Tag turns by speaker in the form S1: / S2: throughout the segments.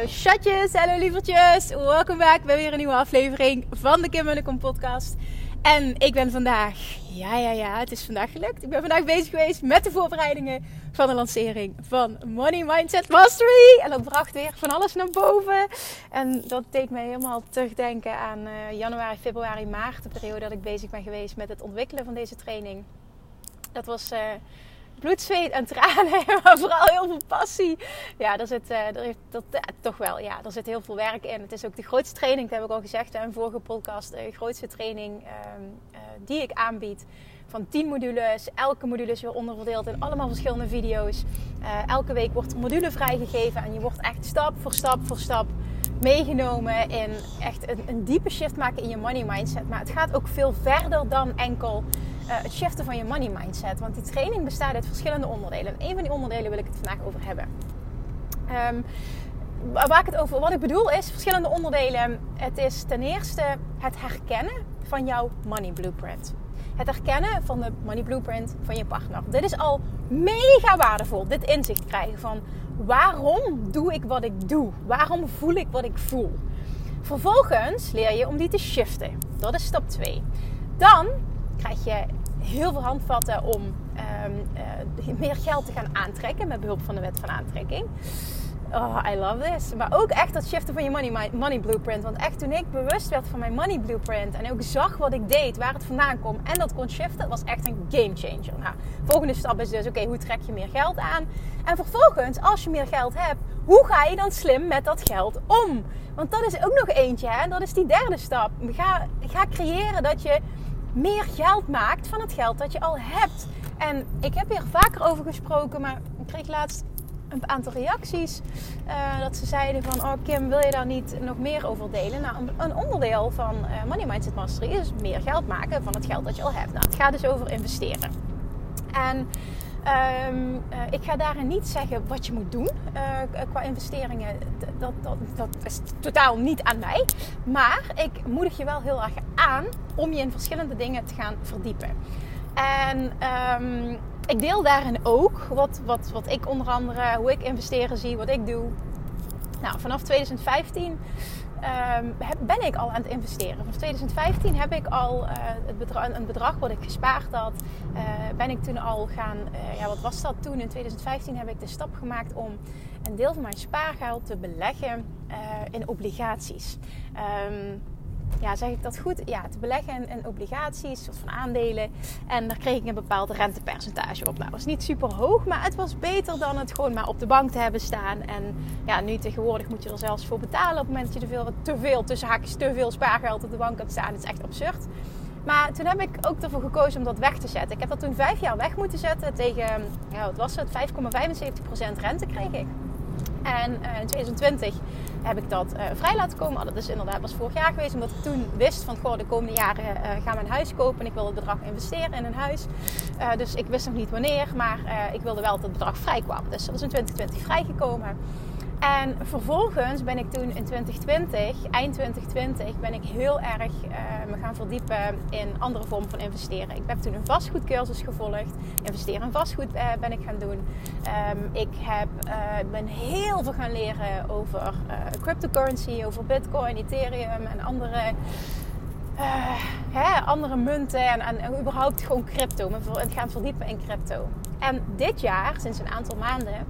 S1: Hallo chatjes, hallo lievertjes. Welkom back bij weer een nieuwe aflevering van de Kim Munnekom podcast. En ik ben vandaag, ja ja ja, het is vandaag gelukt. Ik ben vandaag bezig geweest met de voorbereidingen van de lancering van Money Mindset Mastery. En dat bracht weer van alles naar boven. En dat deed mij helemaal terugdenken aan uh, januari, februari, maart. De periode dat ik bezig ben geweest met het ontwikkelen van deze training. Dat was... Uh, bloed, zweet en tranen, maar vooral heel veel passie. Ja, daar zit, heeft, dat, toch wel, ja, er zit heel veel werk in. Het is ook de grootste training, dat heb ik al gezegd in een vorige podcast, de grootste training uh, die ik aanbied. Van 10 modules, elke module is weer onderverdeeld in allemaal verschillende video's. elke week wordt een module vrijgegeven en je wordt echt stap voor stap voor stap meegenomen in echt een, een diepe shift maken in je money mindset. Maar het gaat ook veel verder dan enkel het shiften van je money mindset. Want die training bestaat uit verschillende onderdelen. En een van die onderdelen wil ik het vandaag over hebben. Um, waar ik het over, wat ik bedoel is verschillende onderdelen. Het is ten eerste het herkennen van jouw money blueprint. Het herkennen van de money blueprint van je partner. Dit is al mega waardevol. Dit inzicht krijgen van waarom doe ik wat ik doe? Waarom voel ik wat ik voel? Vervolgens leer je om die te shiften. Dat is stap 2. Dan krijg je heel veel handvatten om um, uh, meer geld te gaan aantrekken met behulp van de wet van aantrekking. Oh, I love this. Maar ook echt dat shiften van je money, money blueprint. Want echt toen ik bewust werd van mijn money blueprint en ook zag wat ik deed, waar het vandaan kwam en dat kon shiften, was echt een game changer. Nou, volgende stap is dus, oké, hoe trek je meer geld aan? En vervolgens, als je meer geld hebt, hoe ga je dan slim met dat geld om? Want dat is ook nog eentje, hè? Dat is die derde stap. Ga, ga creëren dat je meer geld maakt van het geld dat je al hebt. En ik heb hier vaker over gesproken, maar ik kreeg laatst een aantal reacties. Uh, dat ze zeiden van, oh Kim, wil je daar niet nog meer over delen? Nou, een onderdeel van uh, Money Mindset Mastery is meer geld maken van het geld dat je al hebt. Nou, het gaat dus over investeren. En Um, uh, ik ga daarin niet zeggen wat je moet doen uh, qua investeringen. Dat, dat, dat is totaal niet aan mij. Maar ik moedig je wel heel erg aan om je in verschillende dingen te gaan verdiepen. En um, ik deel daarin ook wat, wat, wat ik onder andere, hoe ik investeren zie, wat ik doe. Nou, vanaf 2015 um, ben ik al aan het investeren. Vanaf 2015 heb ik al uh, het een bedrag wat ik gespaard had, uh, ben ik toen al gaan, uh, ja wat was dat toen? In 2015 heb ik de stap gemaakt om een deel van mijn spaargeld te beleggen in obligaties. Um, ja, zeg ik dat goed? Ja, te beleggen in, obligaties, soort van aandelen. En daar kreeg ik een bepaald rentepercentage op. Nou, dat was niet super hoog, maar het was beter dan het gewoon maar op de bank te hebben staan. En ja, nu tegenwoordig moet je er zelfs voor betalen op het moment dat je te veel, te veel tussen haakjes, te veel spaargeld op de bank hebt staan. Het is echt absurd. Maar toen heb ik ook ervoor gekozen om dat weg te zetten. Ik heb dat toen vijf jaar weg moeten zetten tegen, ja, wat was het, 5,75% rente kreeg ik. En uh, in 2020 heb ik dat uh, vrij laten komen. Dat is inderdaad was vorig jaar geweest. Omdat ik toen wist van goh, de komende jaren uh, gaan we een huis kopen. En ik wil het bedrag investeren in een huis. dus ik wist nog niet wanneer. Maar ik wilde wel dat het bedrag vrij kwam. Dus dat is in 2020 vrijgekomen. En vervolgens ben ik toen in 2020, eind 2020, ben ik heel erg uh, me gaan verdiepen in andere vormen van investeren. Ik heb toen een vastgoedcursus gevolgd. Investeren in vastgoed uh, ben ik gaan doen. Um, ik heb, uh, ben heel veel gaan leren over cryptocurrency, over bitcoin, ethereum en andere... Hè, andere munten en, en, überhaupt gewoon crypto. Me gaan verdiepen in crypto. En dit jaar, sinds een aantal maanden,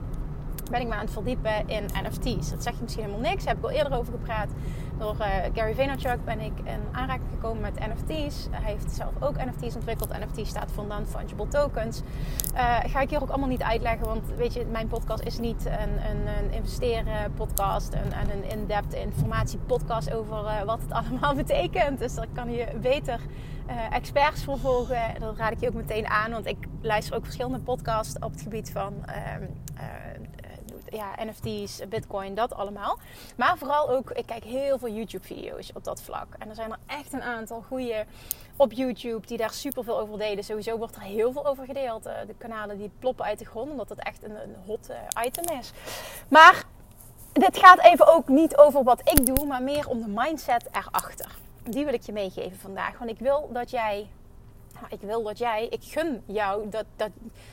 S1: ben ik me aan het verdiepen in NFT's. Dat zeg je misschien helemaal niks. Daar heb ik al eerder over gepraat. Door uh, Gary Vaynerchuk ben ik in aanraking gekomen met NFT's. Hij heeft zelf ook NFT's ontwikkeld. NFT staat voor Non-Fungible Tokens. Uh, ga ik hier ook allemaal niet uitleggen. Want weet je, mijn podcast is niet een, een, een investeren podcast. En een, in-depth informatie podcast over uh, wat het allemaal betekent. Dus daar kan je beter experts voor volgen. Dat raad ik je ook meteen aan. Want ik luister ook verschillende podcasts op het gebied van ehm, ja, NFT's, Bitcoin, dat allemaal. Maar vooral ook, ik kijk heel veel YouTube-video's op dat vlak. En er zijn er echt een aantal goede op YouTube die daar super veel over delen. Sowieso wordt er heel veel over gedeeld. Eh, de kanalen die ploppen uit de grond, omdat het echt een, een hot eh, item is. Maar dit gaat even ook niet over wat ik doe, maar meer om de mindset erachter. Die wil ik je meegeven vandaag. Want ik wil dat jij ik wil dat jij, ik gun jou, dat, dat,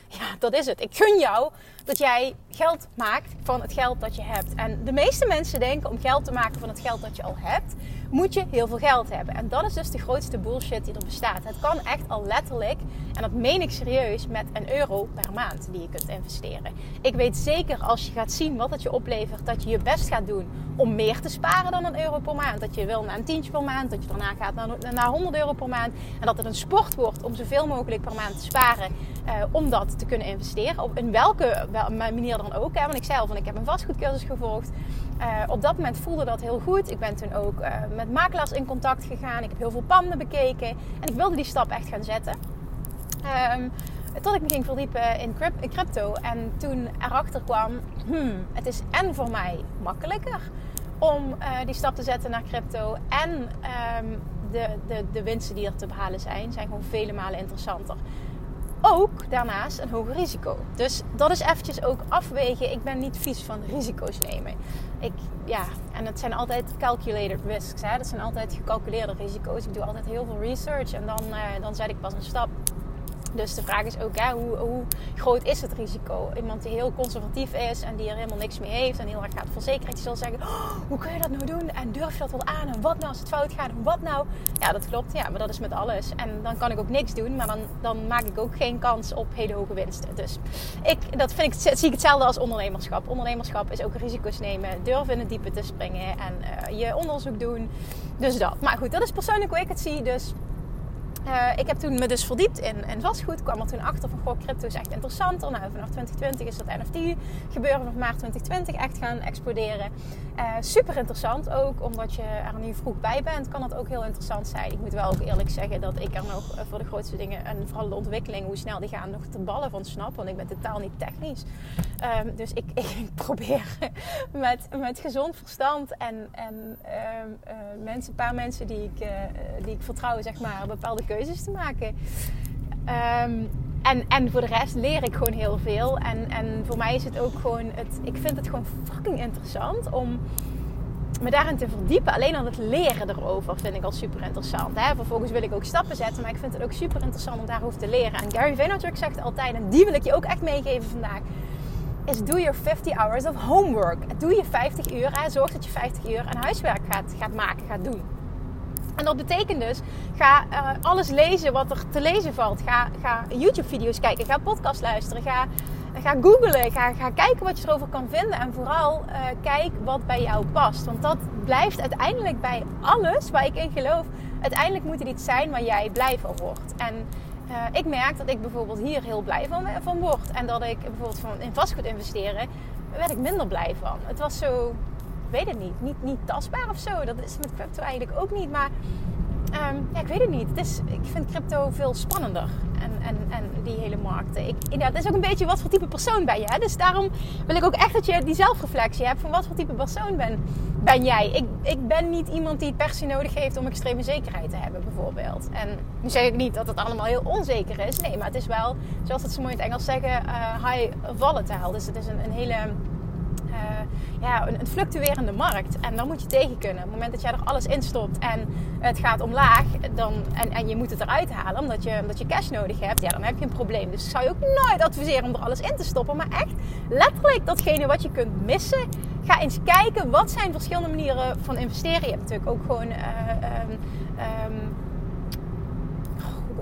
S1: ja, dat is het. Ik gun jou dat jij geld maakt van het geld dat je hebt. En de meeste mensen denken om geld te maken van het geld dat je al hebt, moet je heel veel geld hebben. En dat is dus de grootste bullshit die er bestaat. Het kan echt al letterlijk, en dat meen ik serieus, met een euro per maand die je kunt investeren. Ik weet zeker als je gaat zien wat het je oplevert, dat je je best gaat doen om meer te sparen dan een euro per maand. Dat je wil naar een tientje per maand, dat je daarna gaat naar, naar 100 euro per maand. En dat het een sport wordt om zoveel mogelijk per maand te sparen. Uh, om dat te kunnen investeren. Op in welke manier dan ook. Hè? Want ik zei van ik heb een vastgoedcursus gevolgd. Uh, op dat moment voelde dat heel goed. Ik ben toen ook uh, met makelaars in contact gegaan. Ik heb heel veel panden bekeken. En ik wilde die stap echt gaan zetten. Um, tot ik me ging verdiepen in crypto. En toen erachter kwam, hmm, het is en voor mij makkelijker om uh, die stap te zetten naar crypto. En um, de, de, de winsten die er te behalen zijn, zijn gewoon vele malen interessanter ook daarnaast een hoger risico. Dus dat is eventjes ook afwegen. Ik ben niet vies van risico's nemen. Ik, ja, en het zijn altijd calculated risks. Hè? Dat zijn altijd gecalculeerde risico's. Ik doe altijd heel veel research en dan, uh, dan zet ik pas een stap. Dus de vraag is ook, hè, hoe, hoe, groot is het risico? Iemand die heel conservatief is en die er helemaal niks mee heeft en heel erg gaat verzekeren, die zal zeggen, oh, hoe kun je dat nou doen? En durf je dat wel aan? En wat nou als het fout gaat? En wat nou? Ja, dat klopt. Ja, maar dat is met alles. En dan kan ik ook niks doen, maar dan, dan maak ik ook geen kans op hele hoge winsten. Dus ik, dat vind ik, zie ik hetzelfde als ondernemerschap. Ondernemerschap is ook risico's nemen, durven in het diepe te springen en uh, je onderzoek doen. Dus dat. Maar goed, dat is persoonlijk hoe ik het zie. Dus uh, ik heb toen me dus verdiept in, in vastgoed. Kwam er toen achter van, goh, crypto is echt interessant. Nou, vanaf 2020 is dat NFT gebeuren. Vanaf maart 2020 echt gaan exploderen. Uh, super interessant ook, omdat je er nu vroeg bij bent, kan dat ook heel interessant zijn. Ik moet wel ook eerlijk zeggen dat ik er nog uh, voor de grootste dingen, en vooral de ontwikkeling, hoe snel die gaan, nog te ballen van snap. Want ik ben totaal niet technisch. Um, dus ik, ik, probeer met, met gezond verstand en, en um, mensen, een paar mensen die ik, die ik vertrouw, zeg maar, bepaalde te maken. Um, en, en voor de rest leer ik gewoon heel veel. En, en voor mij is het ook gewoon, het, ik vind het gewoon fucking interessant om me daarin te verdiepen. Alleen al het leren erover vind ik al super interessant. Hè? Vervolgens wil ik ook stappen zetten, maar ik vind het ook super interessant om daarover te leren. En Gary Vaynerchuk zegt altijd, en die wil ik je ook echt meegeven vandaag, is do your 50 hours of homework. Doe je 50 uur, hè? zorg dat je 50 uur aan huiswerk gaat, gaat maken, gaat doen. En dat betekent dus, ga uh, alles lezen wat er te lezen valt. Ga, ga YouTube-video's kijken, ga podcast luisteren, ga, ga googlen, ga, ga kijken wat je erover kan vinden. En vooral uh, kijk wat bij jou past. Want dat blijft uiteindelijk bij alles waar ik in geloof. Uiteindelijk moet het iets zijn waar jij blij van wordt. En uh, ik merk dat ik bijvoorbeeld hier heel blij van, van word. En dat ik bijvoorbeeld van in vastgoed investeren, werd ik minder blij van. Het was zo weet het niet. Niet, niet tastbaar of zo. Dat is met crypto eigenlijk ook niet. Maar um, ja, ik weet het niet. Het ik vind crypto veel spannender. En, en, en die hele markten. Ik, het is ook een beetje wat voor type persoon ben je. Hè? Dus daarom wil ik ook echt dat je die zelfreflectie hebt. Van wat voor type persoon ben, ben jij. Ik, ik ben niet iemand die het per se nodig heeft om extreme zekerheid te hebben bijvoorbeeld. En nu zeg ik niet dat het allemaal heel onzeker is. Nee, maar het is wel, zoals het zo mooi in het Engels zeggen, uh, high volatile. Dus het is een, een hele ja, een, fluctuerende markt. En daar moet je tegen kunnen. Op het moment dat jij er alles in stopt en het gaat omlaag dan, en, en je moet het eruit halen omdat je, omdat je cash nodig hebt, ja, dan heb je een probleem. Dus zou je ook nooit adviseren om er alles in te stoppen. Maar echt letterlijk datgene wat je kunt missen. Ga eens kijken wat zijn verschillende manieren van investeren. Je hebt natuurlijk ook gewoon. Uh, um,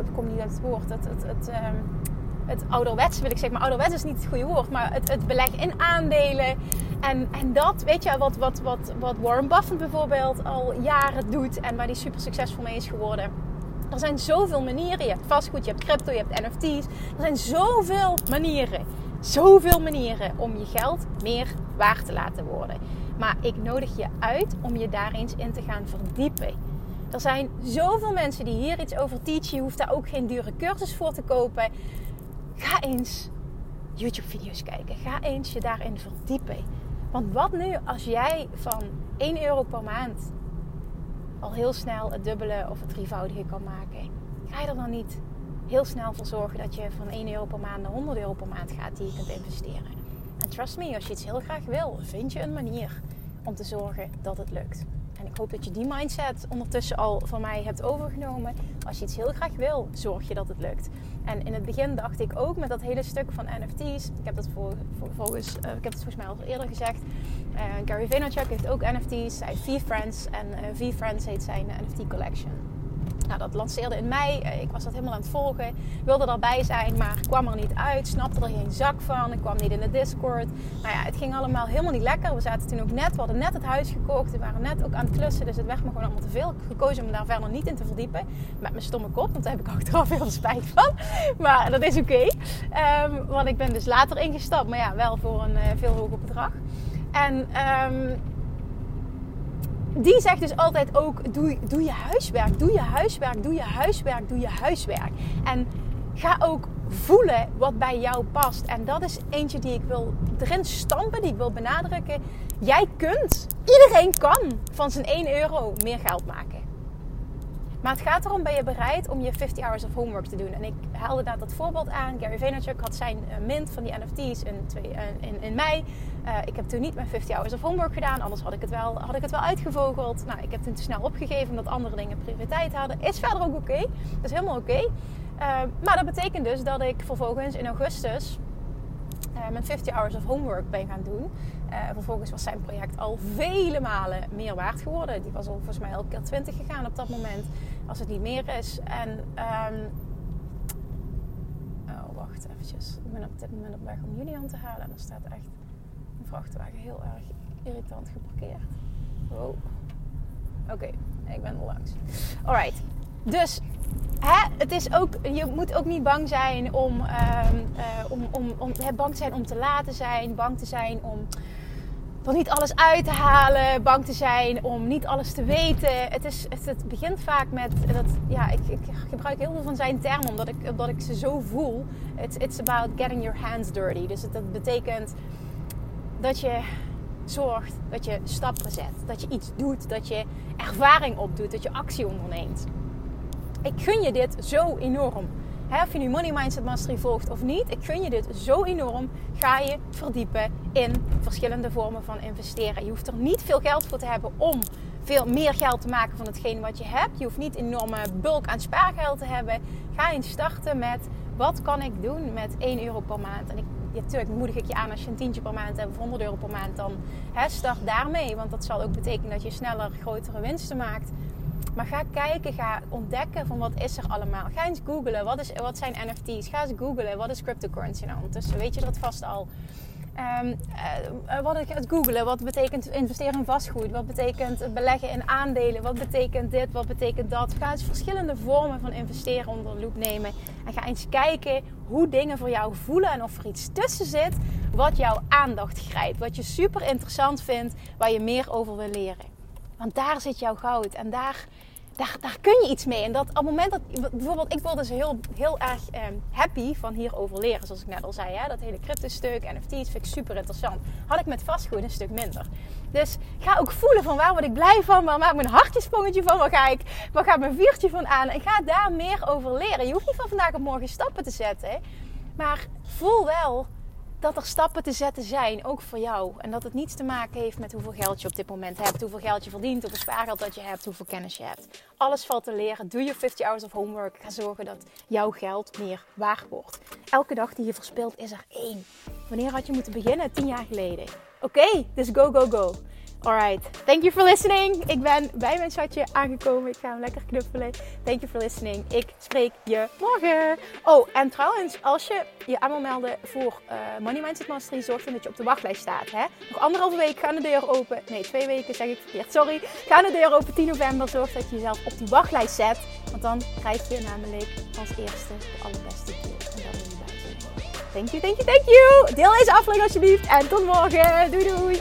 S1: ik kom niet uit het woord. Het, het, het, um, het ouderwetse wil ik zeggen, maar ouderwets is niet het goede woord, maar het, het beleg in aandelen. En, en dat, weet je, wat, wat, wat, wat Warren Buffett bijvoorbeeld al jaren doet en waar die super succesvol mee is geworden. Er zijn zoveel manieren. Je hebt vastgoed, je hebt crypto, je hebt NFT's. Er zijn zoveel manieren. Zoveel manieren om je geld meer waard te laten worden. Maar ik nodig je uit om je daar eens in te gaan verdiepen. Er zijn zoveel mensen die hier iets over teachen. Je hoeft daar ook geen dure cursus voor te kopen. Ga eens YouTube-video's kijken. Ga eens je daarin verdiepen. Want wat nu als jij van 1 euro per maand al heel snel het dubbele of het drievoudige kan maken? Ga je er dan niet heel snel voor zorgen dat je van 1 euro per maand naar 100 euro per maand gaat die je kunt investeren? En trust me, als je iets heel graag wil, vind je een manier om te zorgen dat het lukt. En ik hoop dat je die mindset ondertussen al van mij hebt overgenomen. Als je iets heel graag wil, zorg je dat het lukt. En in het begin dacht ik ook met dat hele stuk van NFT's. Ik heb dat voor, volgens, uh, ik heb het volgens mij al eerder gezegd. Uh, Gary Vaynerchuk heeft ook NFT's. Hij heeft V-Friends. En uh, V-Friends heet zijn NFT collection. Nou, dat lanceerde in mei. Eh, ik was dat helemaal aan het volgen. Wilde erbij zijn, maar kwam er niet uit. Snapte er geen zak van. Ik kwam niet in de Discord. Nou ja, het ging allemaal helemaal niet lekker. We zaten toen ook net, we hadden net het huis gekocht. We waren net ook aan het klussen. Dus het werd me gewoon allemaal te veel. Ik gekozen om daar verder niet in te verdiepen. Met mijn stomme kop, want daar heb ik achteraf heel veel spijt van. Maar dat is oké. Um, want ik ben dus later ingestapt. Maar ja, wel voor een uh, veel hoger bedrag. En... Um, die zegt dus altijd ook: doe, doe je huiswerk, doe je huiswerk, doe je huiswerk, doe je huiswerk. En ga ook voelen wat bij jou past. En dat is eentje die ik wil erin stampen, die ik wil benadrukken. Jij kunt, iedereen kan van zijn 1 euro meer geld maken. Maar het gaat erom, ben je bereid om je 50 hours of homework te doen? En ik haalde daar dat voorbeeld aan. Gary Vaynerchuk had zijn uh, mint van die NFT's uh, in, in mei. Uh, ik heb toen niet mijn 50 hours of homework gedaan. Anders had ik het wel, had ik het wel uitgevogeld. Nou, ik heb toen te snel opgegeven omdat andere dingen prioriteit hadden. Is verder ook oké. Dat is helemaal oké. Maar dat betekent dus dat ik vervolgens in augustus mijn 50 hours of homework ben gaan doen. Vervolgens was zijn project al vele malen meer waard geworden. Die was al volgens mij elke keer 20 gegaan op dat moment, als het niet meer is. En, um... oh, wacht eventjes. Ik ben op dit moment op weg om Julian te halen. En er staat echt een vrachtwagen heel erg irritant geparkeerd. Wow. Oké, ik ben er langs. Alright. Dus Hè, het is ook, je moet ook niet bang zijn om, um, om, om, om bang te zijn om te laten zijn, bang te zijn om er niet alles uit te halen, bang te zijn om niet alles te weten. Het, is, het, begint vaak met dat, ja, ik, ik, gebruik heel veel van zijn termen omdat ik, omdat ik ze zo voel. It's, it's about getting your hands dirty. Dus dat betekent dat je zorgt dat je stappen zet, dat je iets doet, dat je ervaring opdoet, dat je actie onderneemt. Ik gun je dit zo enorm. He, of je nu Money Mindset Mastery volgt of niet, ik gun je dit zo enorm. Ga je verdiepen in verschillende vormen van investeren. Je hoeft er niet veel geld voor te hebben om veel meer geld te maken van hetgeen wat je hebt. Je hoeft niet enorme bulk aan spaargeld te hebben. Ga eens starten met wat kan ik doen met 1 euro per maand. En ik, natuurlijk moedig ik je aan als je een tientje per maand hebt of 100 euro per maand. Dan he, start daarmee. Want dat zal ook betekenen dat je sneller grotere winsten maakt. Maar ga kijken, ga ontdekken van wat is er allemaal. Ga eens googlen, wat, is, wat zijn NFT's? Ga eens googlen, wat is cryptocurrency nou? Ondertussen weet je dat vast al. Um, uh, wat ik het googelen, wat betekent investeren in vastgoed? Wat betekent beleggen in aandelen? Wat betekent dit? Wat betekent dat? Ga eens verschillende vormen van investeren onder de loep nemen. En ga eens kijken hoe dingen voor jou voelen en of er iets tussen zit wat jouw aandacht grijpt. Wat je super interessant vindt, waar je meer over wil leren. Want daar zit jouw goud. En daar, daar, daar kun je iets mee. En dat op het moment dat bijvoorbeeld, ik word dus heel, heel erg eh, happy van hierover leren. Zoals ik net al zei, hè? dat hele crypto-stuk, NFT's vind ik super interessant. Had ik met vastgoed een stuk minder. Dus ga ook voelen van waar word ik blij van, waar maakt mijn hartjesprongetje van, waar, ga ik, waar gaat mijn vuurtje van aan. En ga daar meer over leren. Je hoeft niet van vandaag op morgen stappen te zetten. Maar voel wel dat er stappen te zetten zijn, ook voor jou. En dat het niets te maken heeft met hoeveel geld je op dit moment hebt, hoeveel geld je verdient, hoeveel spaargeld dat je hebt, hoeveel kennis je hebt. Alles valt te leren. Doe je 50 hours of homework. Ga zorgen dat jouw geld meer waard wordt. Elke dag die je verspilt is er één. Wanneer had je moeten beginnen? 10 jaar geleden. Oké, dus go, go, go. Alright, thank you for listening. Ik ben bij mijn schatje aangekomen. Ik ga hem lekker knuffelen. Thank you for listening. Ik spreek je morgen. Oh, en trouwens, als je je aan melden voor uh, Money Mindset Mastery, zorg dan dat je op de wachtlijst staat. Hè? Nog anderhalve week gaan de deur open. Nee, twee weken zeg ik verkeerd. Sorry. Gaan de deur open 10 november. Zorg dat je jezelf op die wachtlijst zet. Want dan krijg je namelijk als eerste de allerbeste deal. En dan wil je bij. Thank you, thank you, thank you. Deel deze aflevering alsjeblieft. En tot morgen. Doei doei.